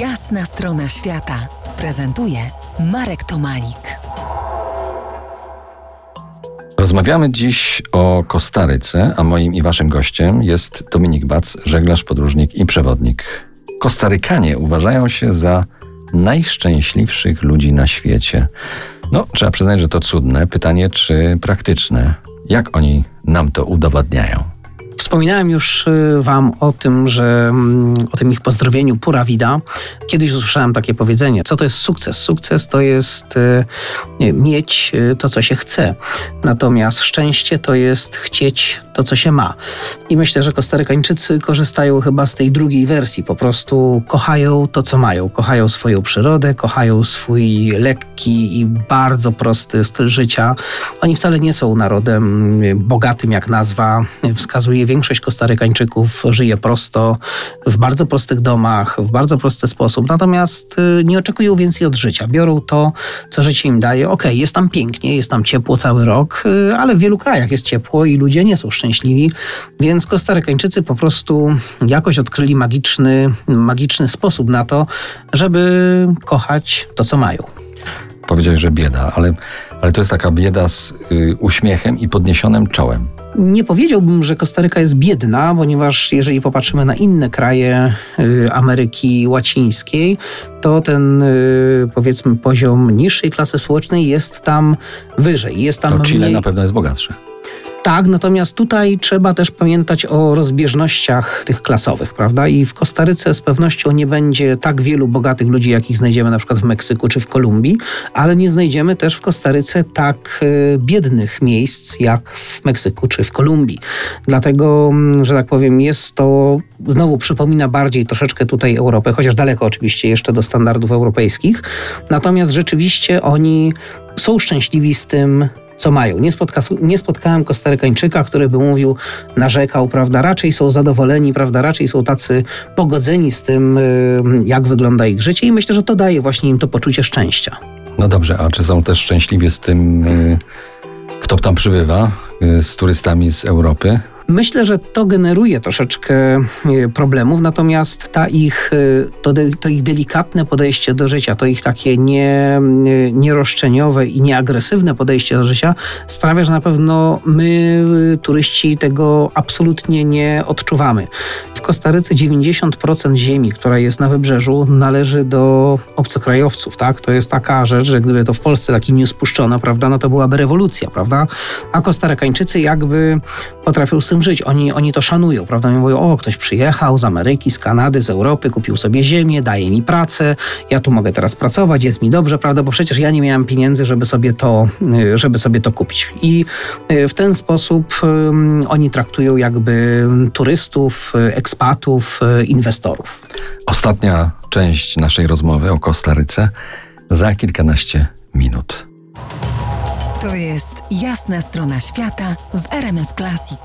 Jasna strona świata prezentuje Marek Tomalik. Rozmawiamy dziś o Kostaryce, a moim i waszym gościem jest Dominik Bac, żeglarz, podróżnik i przewodnik. Kostarykanie uważają się za najszczęśliwszych ludzi na świecie. No, trzeba przyznać, że to cudne. Pytanie, czy praktyczne? Jak oni nam to udowadniają? Wspominałem już y, Wam o tym, że mm, o tym ich pozdrowieniu Pura Vida. Kiedyś usłyszałem takie powiedzenie. Co to jest sukces? Sukces to jest y, mieć y, to, co się chce. Natomiast szczęście to jest chcieć to, co się ma. I myślę, że Kostarykańczycy korzystają chyba z tej drugiej wersji. Po prostu kochają to, co mają. Kochają swoją przyrodę, kochają swój lekki i bardzo prosty styl życia. Oni wcale nie są narodem bogatym, jak nazwa wskazuje większość Kostarykańczyków żyje prosto, w bardzo prostych domach, w bardzo prosty sposób, natomiast y, nie oczekują więcej od życia. Biorą to, co życie im daje. Okej, okay, jest tam pięknie, jest tam ciepło cały rok, y, ale w wielu krajach jest ciepło i ludzie nie są szczęśliwi, więc Kostarykańczycy po prostu jakoś odkryli magiczny, magiczny sposób na to, żeby kochać to, co mają. Powiedziałeś, że bieda, ale, ale to jest taka bieda z y, uśmiechem i podniesionym czołem. Nie powiedziałbym, że Kostaryka jest biedna, ponieważ jeżeli popatrzymy na inne kraje y, Ameryki Łacińskiej, to ten y, powiedzmy poziom niższej klasy społecznej jest tam wyżej. Jest tam to Chile mniej... na pewno jest bogatsze. Tak, natomiast tutaj trzeba też pamiętać o rozbieżnościach tych klasowych, prawda? I w Kostaryce z pewnością nie będzie tak wielu bogatych ludzi, jakich znajdziemy na przykład w Meksyku czy w Kolumbii, ale nie znajdziemy też w Kostaryce tak e, biednych miejsc jak w Meksyku czy w Kolumbii. Dlatego, mm, że tak powiem, jest to znowu przypomina bardziej troszeczkę tutaj Europę, chociaż daleko oczywiście jeszcze do standardów europejskich. Natomiast rzeczywiście oni są szczęśliwi z tym, co mają. Nie, spotka, nie spotkałem Kostarykańczyka, który by mówił, narzekał, prawda? Raczej są zadowoleni, prawda? Raczej są tacy pogodzeni z tym, y, jak wygląda ich życie i myślę, że to daje właśnie im to poczucie szczęścia. No dobrze, a czy są też szczęśliwi z tym, y, kto tam przybywa, y, z turystami z Europy? Myślę, że to generuje troszeczkę e, problemów, natomiast ta ich, e, to, to ich delikatne podejście do życia, to ich takie nie, e, nieroszczeniowe i nieagresywne podejście do życia sprawia, że na pewno my, turyści, tego absolutnie nie odczuwamy. W Kostaryce 90% ziemi, która jest na wybrzeżu, należy do obcokrajowców. Tak? To jest taka rzecz, że gdyby to w Polsce taki news puszczono, prawda, no to byłaby rewolucja, prawda? A Kostarykańczycy jakby potrafią tym żyć. Oni, oni to szanują, prawda? Oni mówią, o, ktoś przyjechał z Ameryki, z Kanady, z Europy, kupił sobie ziemię, daje mi pracę, ja tu mogę teraz pracować, jest mi dobrze, prawda? Bo przecież ja nie miałem pieniędzy, żeby sobie to, y, żeby sobie to kupić. I y, w ten sposób oni traktują jakby turystów, ekspatów, inwestorów. Ostatnia część naszej rozmowy o Kostaryce za kilkanaście minut. To jest jasna strona świata w RMS Classic.